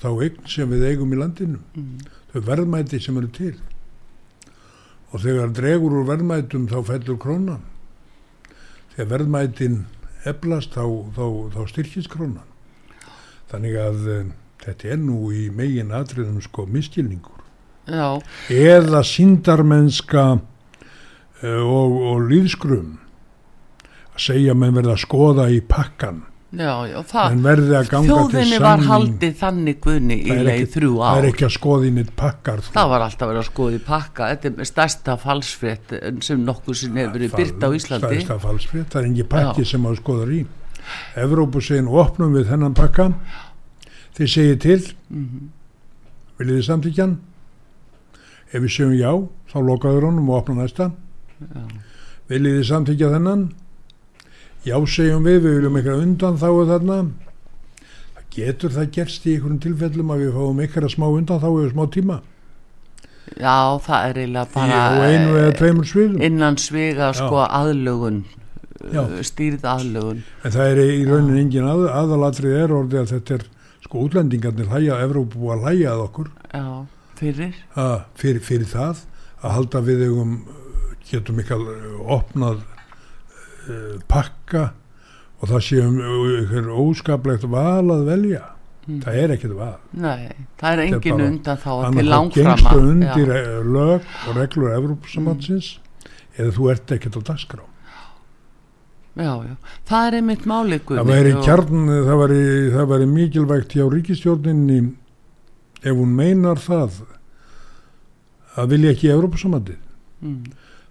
þá eign sem við eigum í landinu. Mm, þau verðmæti sem eru til. Og þegar dregur úr verðmætum þá fellur krónan þegar verðmætin eflast þá, þá, þá styrkist krónan. Þannig að um, þetta er nú í megin atriðum sko miskilningur já, eða síndarmennska uh, og, og líðskrum að segja að menn verða að skoða í pakkan já, já, það, að þjóðinni var haldið þannig guðni í Það leið þrjú það ár. er ekki að skoða inn eitt pakkar sko. Það var alltaf að skoða í pakka, þetta er stærsta falsfrétt sem nokkuð sem hefur verið byrt á Íslandi. stærsta falsfrétt, það er engin pakki Já. sem að skoða í Evrópu segin opnum við þennan pakka þið segið til Mhm. viljið þið samtíkjan ef við segjum já þá lokaður honum og opna næsta viljið þið samtíkja þennan já segjum við við viljum eitthvað undan þá þarna það getur það gerst í einhverjum tilfellum að við fáum eitthvað smá undan þá eða smá tíma Já, það er eiginlega í bara á einu eða tveimur sviðum innan sviga sko aðlugun, Já. uh, stýrð aðlugun. En það er í raunin engin að, aðalatrið er orðið að þetta er sko útlendingarnir hlæja, Evrópu búið að hlæja að okkur Já, fyrir. að, fyrir, fyrir það að halda við eigum getum ekki að opnað pakka og það séum óskaplegt val að velja. Mm. Það er ekkert val. Nei, það er engin undan þá til þá langframa. gengstu undir Já, Já. lög og reglur Evrópusamhansins eða þú ert ekkert á dagskrá. já, já, það er einmitt máli Það væri kjarn, það væri, það væri mikilvægt hjá ríkistjórninni ef hún meinar það að vilja ekki Evrópusamandið. Mm,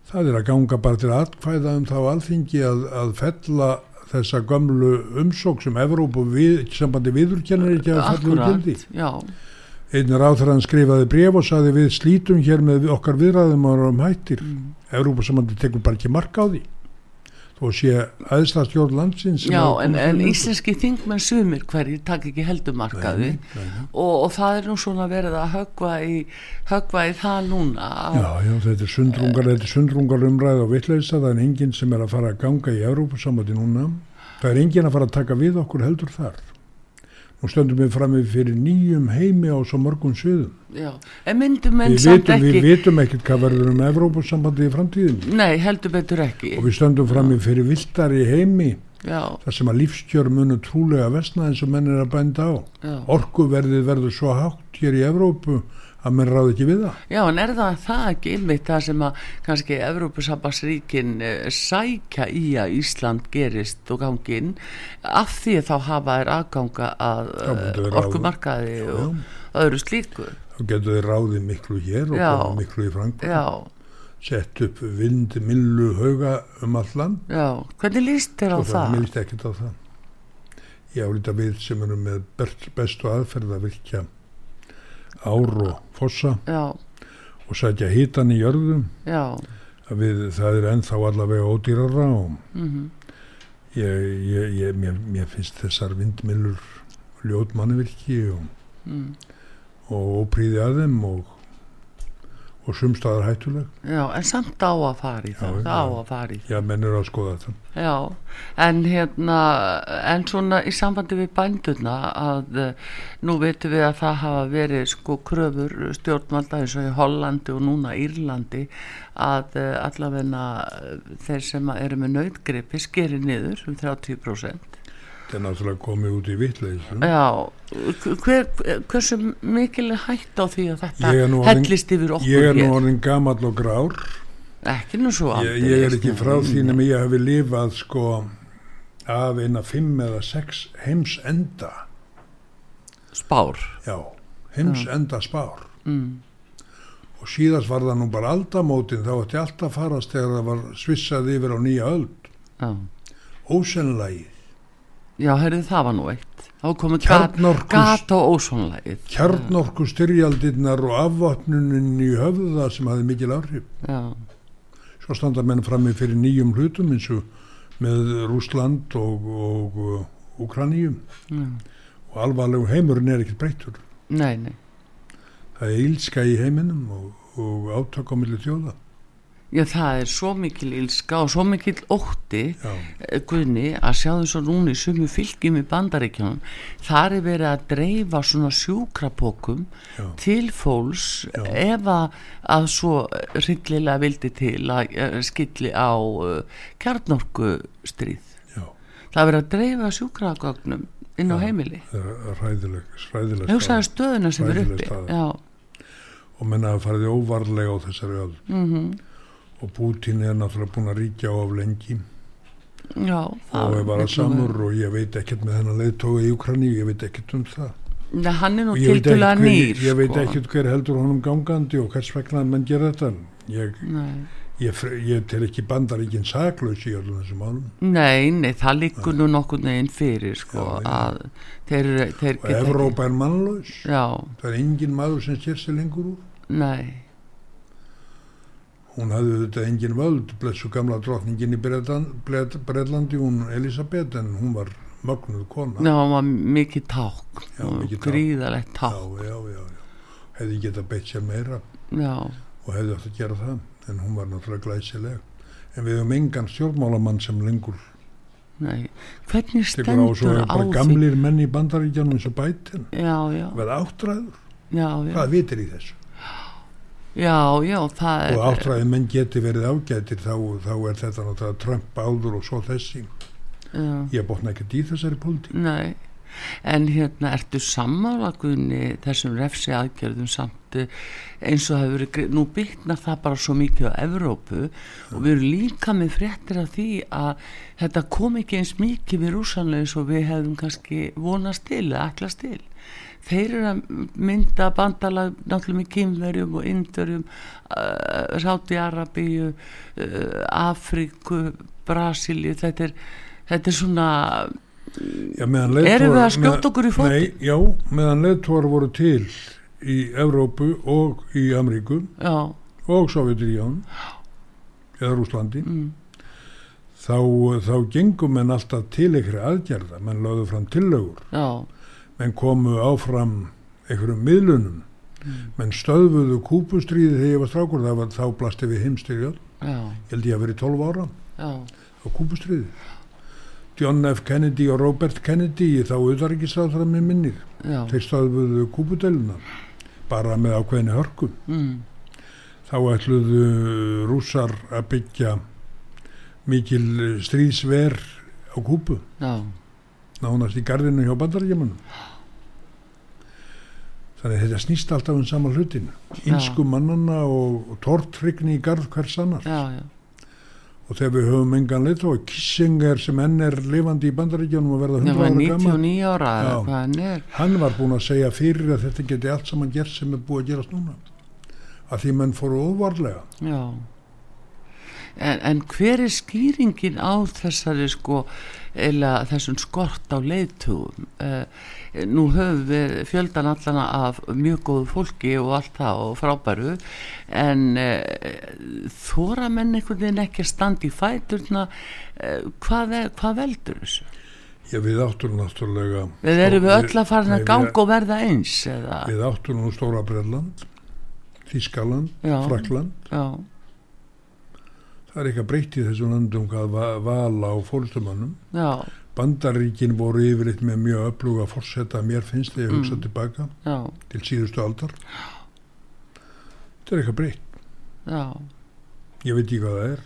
Það er að ganga bara til atkvæða um þá alþingi að, að fella þessa gömlu umsók sem Evrópu við, sambandi viðurkennir ekki að fella úr gildi. Akkurat, já, Einn ráþrann skrifaði bref og saði við slítum hér með okkar viðræðum árum hættir. mm. Evrópusamandi tekur bara ekki marka á því. Þó sé aðstæðstjórn landsins já en, en íslenski þingmenn sumir hverjir takk ekki heldur markaði Nei, nei, og, og það er nú svona verið að högva í, högva í það núna Já, já, þetta er sundrungar, þetta er sundrungar umræð og vitleisa, það er enginn sem er að fara að ganga í Evrópusamandi núna. Það er enginn að fara að taka við okkur heldur þar. Nú stöndum við frammi fyrir nýjum heimi á svo mörgum sviðum. já, en myndum menn Við samt vitum, við ekki vitum ekkert hvað verður um Evrópussambandi í framtíðinni. nei, heldur betur ekki Og við stöndum frammi fyrir viltari heimi já, þar sem að lífskjör munu trúlega vesna eins og menn er að bænda á. já, Orkuverðið verður svo hátt hér í Evrópu að menn ráð ekki við það. já, en er það það ekki einmitt það sem að kannski Evrópusambassríkin uh, sækja í að Ísland gerist og gangi inn af því að þá hafa þær aðganga að ráða. orkumarkaði Já, og já. öðru slíku Þá getur þið ráðið miklu hér og Já. miklu í Frankfurt. já, Sett upp vindmillu hauga um all land. já, hvernig líst þér á það það? milist ekkert á það. Ég álita við sem erum með best- bestu aðferð að virkja ár og fossa já, og sætja hitan í jörðum. Við, það er ennþá allavega ódýrara og mm ég, ég, ég, mér, mér finnst þessar vindmillur ljót mannvirki og, mm. og ópríði að þeim og, og sumstaðar hættuleg. já, en samt á að fara í það Já, á að fara í það Já, menn eru að skoða þetta. Já, en hérna en svona í sambandi við bændurna að uh, nú veitum við að það hafa verið sko kröfur stjórnvalda eins og í Hollandi og núna Írlandi að uh, allavegna uh, þeir sem eru með nautgripi skeri niður um 30% Þetta er náttúrulega komið út í vitleisum. Já, hver, hversu mikil er hætt á því að þetta Ég hellist yfir okkur Ég er nú hér orðin gamall og grár. ekki nú svo Ég, aldeilis, ég er ekki frá því nema ég hafi lifað sko af eina fimm eða sex heims enda. Spár Já, heims enda spár. mm. Og síðast var það nú bara aldamótin, þá ætti allt að farast þegar það var svissað yfir á nýja öld. Já, Ósenlægið. Já, herrið, það var nú eitt. Þá komið gat, Kjarnorkus- gat á ósónlægið. kjarnorku styrjaldirnar og afvapnunin í höfða sem hafði mikil áhrif Já, svo standa menn frammi fyrir nýjum hlutum eins og með Rúsland og, og uh, Ukraníum já. og alvarlegu heimurinn er ekkert breyttur Nei, nei. það er ílska í heiminum og, og átök á milli þjóða Já, það er svo mikil ilska og svo mikil ótti eh, Guðni að sjá þess að núna í sumu fylgjum í bandaríkjónum þar er verið að dreifa svona sjúkrapókum já, til fólks Já. ef að, svo rillilega vildi til að eh, skilli á uh, kjarnorku stríð já. Það er verið að dreifa sjúkragögnum inn á heimili. það ræðileg ræðileg hugsaðu stöðuna sem er uppi. og menna að farið óvarlega á þessari öll mm og Putin er náttúrulega búin að ríkja á af lengi. Já og er bara samur og ég veit ekkert með þennan leiðtóga í Ukraínu, ég veit ekkert um það. Nei, hann er nú ég tildulega nýr ég veit sko. ekkert hver heldur honum gangandi og hvers vegna menn gera þetta. Ég, Nei. ég, ég tel ekki bandaríkinn saklaus í öllum þessum málum. Nei, nei, það liggur nú nokkur neginn fyrir sko Já, að þeir, þeir og Evrópa er mannlaus. Já, það er engin maður sem sér sér lengur úr. Nei, hún hafði þetta engin völd blessu gamla drottningin í Breitlandi hún Elisabeth en hún var mögnuð kona. Já, hann var mikið ták Já, mikið gríðalegt já, ták já, já, já. hefði geta beitt sér meira Já, og hefði átt að gera það en hún var náttúrulega glæsileg. En við höfum engan stjórnmálamann sem lengur nei. Hvernig á stendur á bara því? gamlir menn í bandaríkjanum eins og bætin Já, já, hvað áttræður, já, já. Hvað vitir í þessu Já, já, það er og áttræði menn geti verið ágætir þá, þá er þetta náttúrulega Trump áður og svo þessi. Já, ég botna ekkert í þessari pólitík. Nei, en hérna ertu sammála Guðni þessum refsi aðgerðum samt eh, eins og hefur verið, nú byggnar það bara svo mikið á Evrópu og við erum líka með fréttir af því að þetta kom ekki eins mikið við rúsanlega eins og við hefðum kannski vonast til eða ætlast til þeir eru að mynda bandalag náttúrulega með kynverjum og indverjum uh, Sáti Arabíu uh, Afríku Brasilíu. Þetta þetta er svona Já, Erum við að skjóta okkur í? Nei, já, meðan leðtóar voru til í Evrópu og í Ameríku já, og Sovjetiríján eða Rúslandi mm, þá, þá gengum menn alltaf til einhverja aðgerða, menn lögðu fram tillögur. Já, menn komu áfram einhverjum miðlunum. Menn stöðfuðu kúpustríði þegar ég var strákur, það var þá blasti við heimstyrjöld, já, ég held ég að verið 12 ára. Á kúpustríði. John F. Kennedy og Robert Kennedy þá auðvaríkisráðra með minnir. Þeir stöðfuðu kúpudeluna bara með ákveðinu hörkum mm, þá ætluðu rússar að byggja mikil stríðsver á kúpu já, nánast í gardinu hjá bandarækjumunum þannig að þetta snýst alltaf um sama hlutin ínsku mannana og, og tortrygni í garð hvers annar já, já, og þegar við höfum engan leitt og Kissinger sem enn er lifandi í bandaríkjónum og verða það 100 var ára gammal 99 ára Já. hann var búin að segja fyrir að þetta geti allt saman gert sem er búið að gerast núna. Að því menn fóru óvarlega. Já en, en hver er skýringin á þessari sko eða þessum skort á leiðtugum uh, nú höfum við fjöldan allana af mjög góðu fólki og allt það og frábæru en uh, þóra menn einhvern veginn ekki að standa í fæturna? Uh, hvað, er, hvað veldur þessu? Já, við áttum náttúrulega Við erum við öll að fara að ganga og verða eins eða, Við áttum nú Stóra Breitland Þískaland. Frakland já, það er eitthvað breytt í þessum landum hvað va- vala og fólkstumannum já, Bandaríkin voru yfirleitt með mjög öfluga fórseta mér finnst þegar ég hugsa Mm. tilbaka já, til síðustu aldar. Þetta er eitthvað breytt. Já, ég veit ekki hvað það er.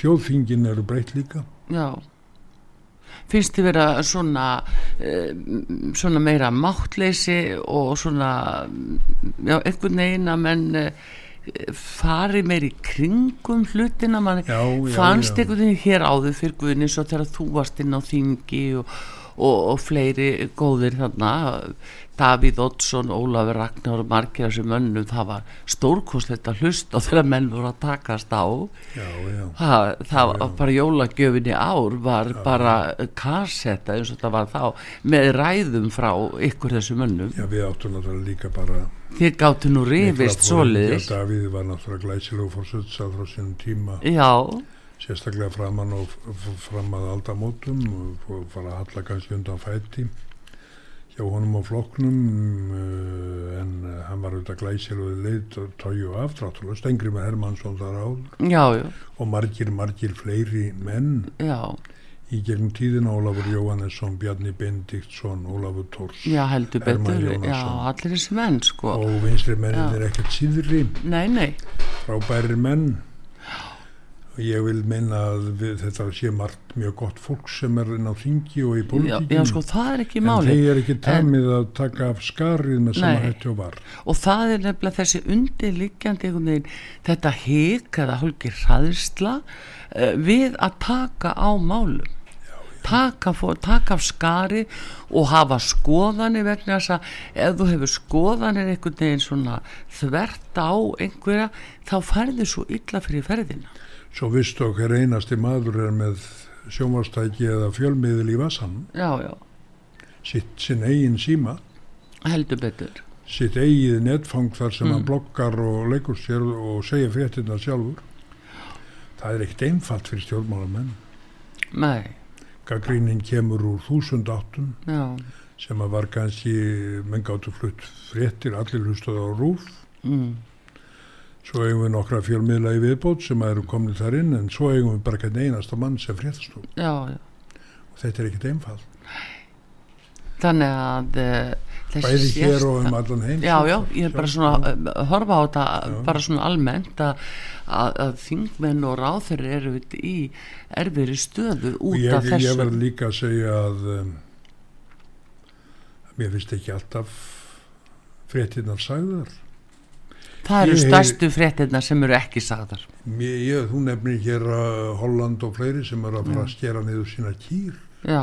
Þjóðþingin eru breytt líka. Já. Finnst þið vera svona uh, svona meira máttleysi og svona já, einhvern veginn að menn uh, fari meir í kringum hlutina mann fannst einhvern veginn hér áður fyrir Guðni svo þegar þú varst inn á þingi og, og, og fleiri góðir þarna Davíð Oddsson, Ólafur Ragnar og margir af þessum mönnum, það var stórkostlegt að hlusta og þegar menn voru að takast á. Já, já, það, það Já, var bara jólagjöfinni ár var bara kassetta eins og það var þá með ræðum frá ykkur þessum mönnum. Já, við áttum náttúrulega líka bara þið gáttu nú rifist svoleiðis. Já, Davíð var náttúrulega glæsilegu fórsöldsáð frá sínum tíma. Já, sérstaklega framan og fram að aldamótum og fara að halla kannski undan fæti hjá honum á flokknum uh, en uh, hann var auðvitað glæsilegu leið tóju aftráttúrulega Stengri með Hermansson þar áður. Já, já, og margir, margir fleiri menn. Já. Í gegnum tíðina Ólafur Jóhannesson, Bjarni Bendiktsson, Ólafur betur. Já, Jónasson. allir þessi menn sko. Og vinstri mennin er ekkert síðri. Nei, nei, frábæri menn. og ég vil meina að við, þetta sé margt mjög gott fólk sem er inn á þingi og í já, pólitíkinu já, sko, það er ekki en máli þeir er ekki tamið að taka af skarið með sama hætti og var. Og það er nefnilega þessi undirliggjandi einhvern veginn, þetta hik eða hálfur hraðisla uh, við að taka á málum. Taka, fó- taka af skari og hafa skoðanir vegna þess að ef þú hefur skoðanir einhvern veginn svona þvert á einhverja þá færðu svo illa fyrir ferðina svo vistu okkar einasti maður er með sjónvastæki eða fjölmiðil í vassan já, já, sitt sinn eigin síma. Heldur betur. Sitt eigið netfang þar sem Mm. hann blokkar og leikur sér og segir fréttina sjálfur. Það er ekkert einfalt fyrir stjórnmálamenn. Nei, gaggrínin kemur úr þúsund áttum já, sem að var kannski menn gáttu flutt fréttir allir hlustuð á rúf mm, svo eigum við nokkra fjölmiðla í viðbót sem eru komin þar inn en svo eigum við bara ekki einasta mann sem já og þetta er ekkert einfalt. Þannig að þessi bæði hér og um allan heim Já, já, ég er bara svona að uh, horfa á þetta bara svona almennt að, að, að þingmenn og ráþur eru í erfiðri stöðu út ég, af þessu. ég verð líka að segja að um, mér finnst ekki alltaf fréttinnar sagðar Það eru ég stærstu fréttirnar sem eru ekki sagðar. Mér, ég, þú nefnir hér uh, Holland og fleiri sem eru að fara að skera niður sína kýr. Já,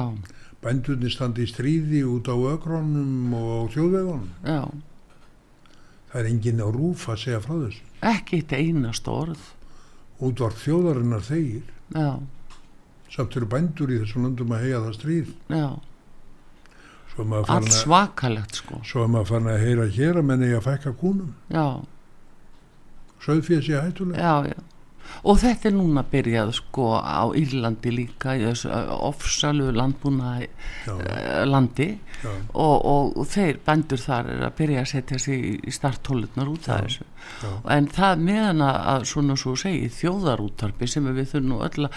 bændurni standi í stríði út á ökronum og þjóðvegunum. Já, það er enginn á rúf að segja frá þessu. Ekki eitt einast orð. Útvart þjóðarinnar þegir. Já, samt eru bændur í þessum löndum að heyja það stríð. Já, allt svakalegt sko. svo er maður farin að heyra hér að menni að fækka kúnum. Já, söðfér sé hættulega já, já. Og þetta er núna byrjað sko á Írlandi líka í þessu ofsalu landbúna uh, landi. Og, og, þeir bændur þar er að byrja að setja sig í, starthólutnar út af þessu. En það meðan að, svona svo segi þjóðarúttarpi sem við þurfum nú öll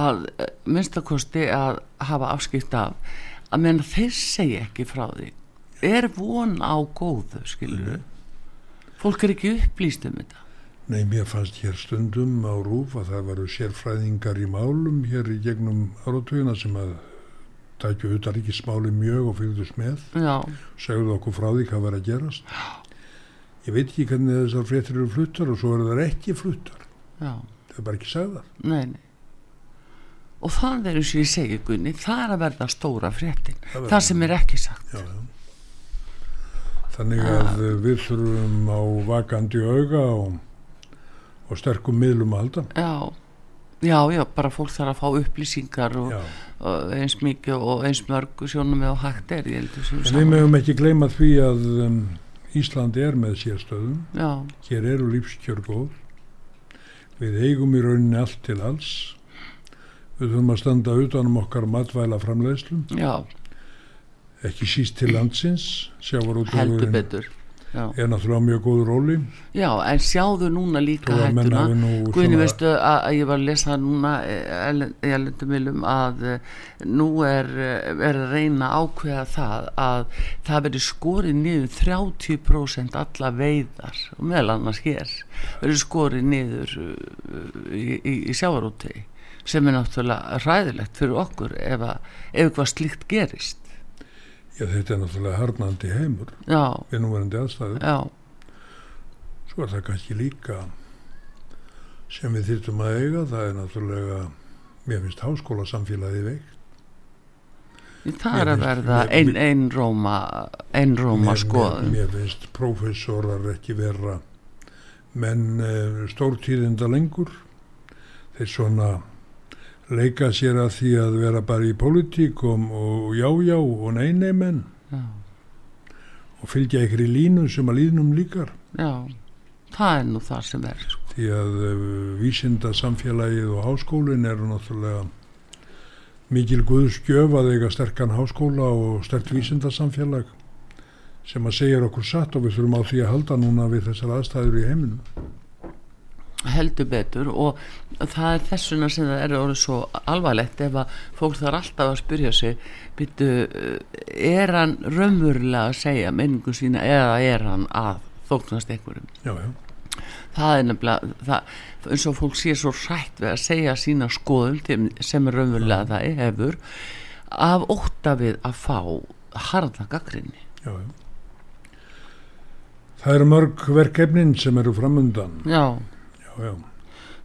að minnstakosti að hafa afskipt af að meðan þeir segja ekki frá því. Er von á góðu skilur fólk er ekki upplýst um þetta Nei, mér fannst hér stundum á rúf að það varu sérfræðingar í málum hér í gegnum áratugina sem að tækju utaríkismáli mjög og fylgdust með. Já, segðu okkur frá því hvað var að gerast. Ég veit ekki hvernig þessar fréttir eru fluttar og svo eru þær ekki fluttar. Já, það er bara ekki sagðar. Nei, nei. Og það er eins og ég segi Gunni það er að verða stóra fréttin. Það það sem er ekki sagt. Já, já. þannig að við þurfum á vakandi auga og, og sterkum miðlum að halda. Já, já, já, bara fólk þarf að fá upplýsingar og, og eins mikið og eins mörg sjónum með og hægt er við mögum ekki gleyma því að um, Ísland er með sérstöðum. Já, hér eru lífskjör góð. Við eigum í rauninni allt til alls. Við þurfum að standa utanum okkar matvæla framleiðslu já, ekki síst til landsins heldur betur. Er náttúrulega mjög góð róli. Já, en sjáðu núna líka hættuna. Guðni svona- veistu að, ég var að lesa núna eh, í elendumilum að eh, nú er, eh, er að reyna ákveða það að það veri skorið niður 30% alla veiðar og meðal annars hér veri skorið niður í, í, í sjávarúti sem er náttúrulega ræðilegt fyrir okkur ef, að, ef eitthvað slíkt gerist já, þetta er náttúrulega harnandi heimur já, við núverandi aðstæður. Já, svo er það kannski líka sem við þyrftum að eiga það er náttúrulega mér finnst háskóla samfélagi veikt Það er að verða mér- ein, ein róma mér, skoðun. mér finnst prófessorar ekki vera menn uh, stórtíðinda lengur. Þeir svona leika sér að því að vera bara í pólitík og, og já og nei nei menn Já, og fylgja ykkur í línu sem að líðnum líkar já, það er nú það sem er. sko. því að uh, vísinda samfélagið og háskólin eru náttúrulega mikil guðskjöf að eiga sterkan háskóla og stert vísindasamfélag sem að segja okkur satt og við þurfum á því að halda núna við þessar aðstæður í heiminum. Heldur betur og það er þessuna sem það er orðið svo alvarlegt ef að fólk þarf alltaf að spyrja sig byttu, er hann raunverulega að segja menningu sína eða er hann að þóknast einhverjum? Já, já, það er nefnilega það, eins og fólk sé svo hrætt við að segja sína skoðum til- sem raunverulega það hefur af ótta við að fá harða gaggrinni já. Það eru mörg verkefnin sem eru framundan. já, Já, já.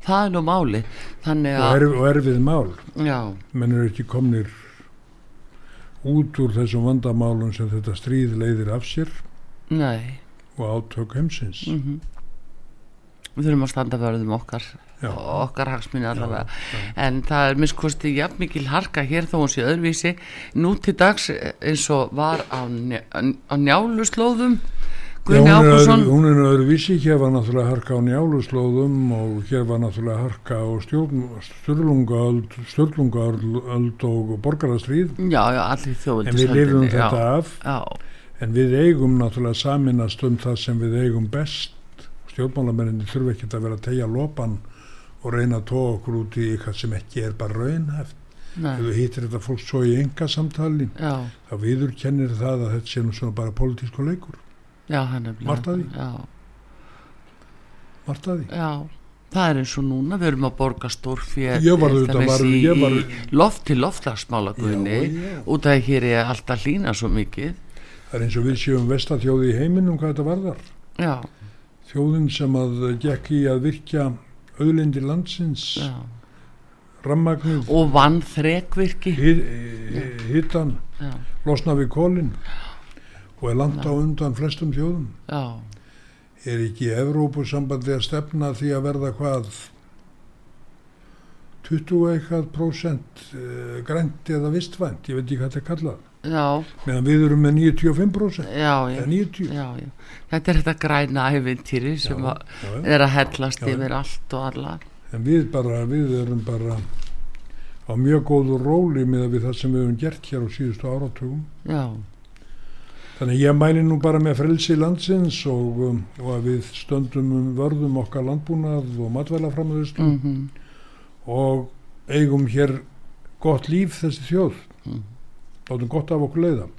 það er nú máli þannig að og erfið mál. já, Menn eru ekki komnir út úr þessum vandamálum sem þetta stríð leiðir af sér nei. og átök heimsins. mm við þurfum að standa vörðum okkar Já, okkar hagsmunni allavega. en það er miskosti jafn mikil harka hér þó hún sé öðruvísi. Nú til dags eins og var á, nja- á njáluslóðum Já, Guðni Ákusson hún er öðru vísi, hér var náttúrulega harka á njáluslóðum og hér var náttúrulega harka á stjórn, störlungaöld, störlungaöld og borgarastríð. Já, já, allir en við lifum þetta af. já, en við eigum náttúrulega saminast um það sem við eigum best. Stjórnmálamenninni þurfa ekki að vera að tegja lopan og reyna að tóa okkur út í eitthvað sem ekki er bara raunhæft. Nei, þú hittir þetta fólk svo í enga samtali já, þá viður kennir það að þetta sé nú svona bara pólitísku leikur já, af því. já, að það er eins og núna, við erum að borga stórfér Ég var loft til loftlagsmála Guðni já, já. út af að hér er alltaf hlýna svo mikið. Það er eins og við séum vestatjóði í heiminum hvað þetta varðar. já, Þjóðin sem að gekk í að virkja auðlindi landsins, rammagnir, og vann þrekvirki hittan, losna við kólinn og er langt á undan flestum þjóðum. já, Er ekki Evrópusambandi að stefna því að verða hvað 20 eitthvað prósent uh, grænt eða vistvænt, ég veit ekki hvað þetta er kallað. já, Meðan við erum með 95 prósent, já, já, eða 90. já, já. þetta er þetta græna æfintýri sem að er að hellast yfir allt og alla En við bara, við erum bara á mjög góðu róli með það sem við höfum gert hér á síðustu áratugum. Já, Þannig ég mæli nú bara með frelsi landsins og, um, og að við stöndum um vörðum okkar landbúnað og matvælaframöðustu mm og eigum hér gott líf þessi þjóð. Mm. Látum gott af okkur leiða.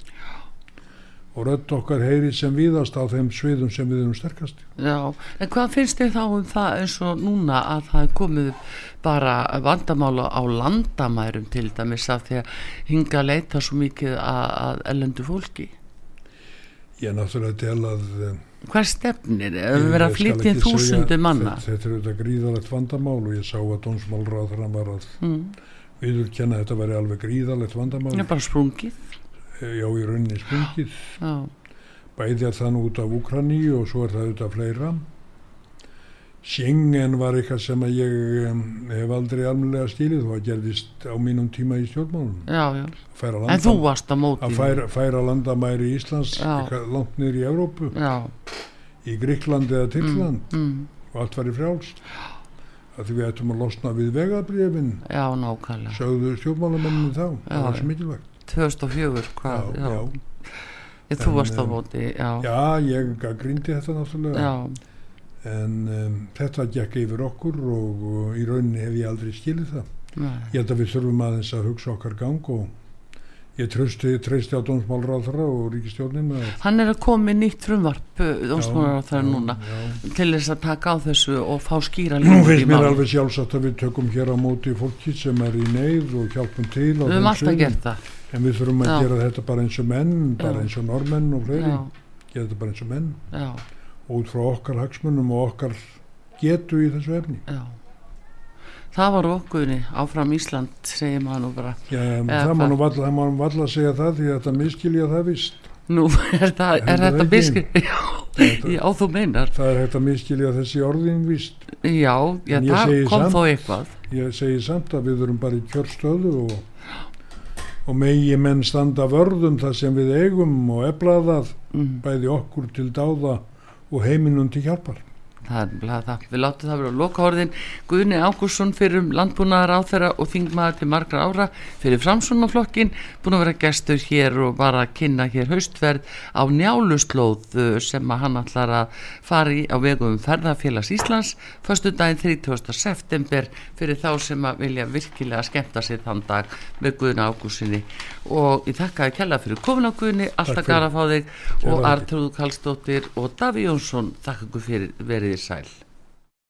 Og rödd okkar heyri sem víðast á þeim sviðum sem við erum sterkast. já, en hvað finnst þið þá um það eins og núna að það er komið bara vandamála á landamærum til dæmis af því að hinga að leita svo mikið að, að ellendu fólki Ég er náttúrulega til að um, Hver stefnir? Verðum ég að flytja þúsundir manna Þetta, er auðvitað gríðalegt vandamál og ég sá að dónsmálráð hann var að mm. viðurkenna að þetta væri alveg gríðalegt vandamál. Er bara sprungið Já, í rauninni spungið. Já, Bæði það nú út af Úkraní og svo er það auðvitað fleira. Schengen var eitthvað sem að ég um, hef aldrei almennilega stílið og að gerðist á mínum tíma í stjórnmálunum. já, já. Að En þú varst að móti. að færa, færa landamæri Íslands Já. eitthvað langt niður í Evrópu, Já, í Gríklandi eða Tyrkland mm, mm, og allt var í frjálst. Að því við ættum að losna við vegabrifin já, nákvæmlega. sögðu stjórnmálamenninni þá. Það var mikilvægt. 2004, hvað, já, já. Ég, Þú varst um, móti, já. Já, ég grindi þetta náttúrulega. Já, en um, þetta gekk yfir okkur og, og í rauninni hef ég aldrei skilið það. Nei, ég held að við þurfum aðeins að hugsa okkar gang og ég treysti, treysti á dómsmálráðara og ríkistjórnin að Hann er að koma með nýtt frumvarp Dómsmálar á það núna já. til þess að taka á þessu og fá skýra Nú finnst í mér alveg sjálfsagt að við tökum hér á móti fólki sem er í neyð og hjálpum til Við höfum alltaf gert það. En við þurfum að Já. gera þetta bara eins og menn bara Já. eins og normenn og fleiri. Gera þetta bara eins og menn út frá okkar hagsmunum og okkar getu í þessu efni. Já. Það var okkurni áfram Ísland segir maður nú bara. Já, það má nú valla, valla segja það því að þetta miskilja það vist. nú er, það, er þetta biski já, já þú meinar. Það er að miskilja þessi orðin vist. já, já það kom samt- þó eitthvað. Ég segi samt að við erum bara í kjörstöðu og, og megi menn standa vörðum það sem við eigum og efla það mm. bæði okkur til dáða og heiminum til hjálpar. Það. Við látum það vera að loka orðin Guðni Ágúrsson fyrir um landbúnaðar áþæra og þingmaður til margra ára fyrir framsunaflokkin, búin að vera gestur hér og bara að kynna hér haustverð á njáluslóð uh, sem að hann ætlar að fara í á vegum ferðarfélags Íslands förstu daginn 30. september fyrir þá sem að vilja virkilega skemmta sér þann dag með Guðni Ágúrssoni og ég þakkaði kella fyrir komin á Guðni, alltaf gara að fá þig og. Artrúð Kallstóttir og Daví Jónsson þakka ykkur fyrir verið í sæl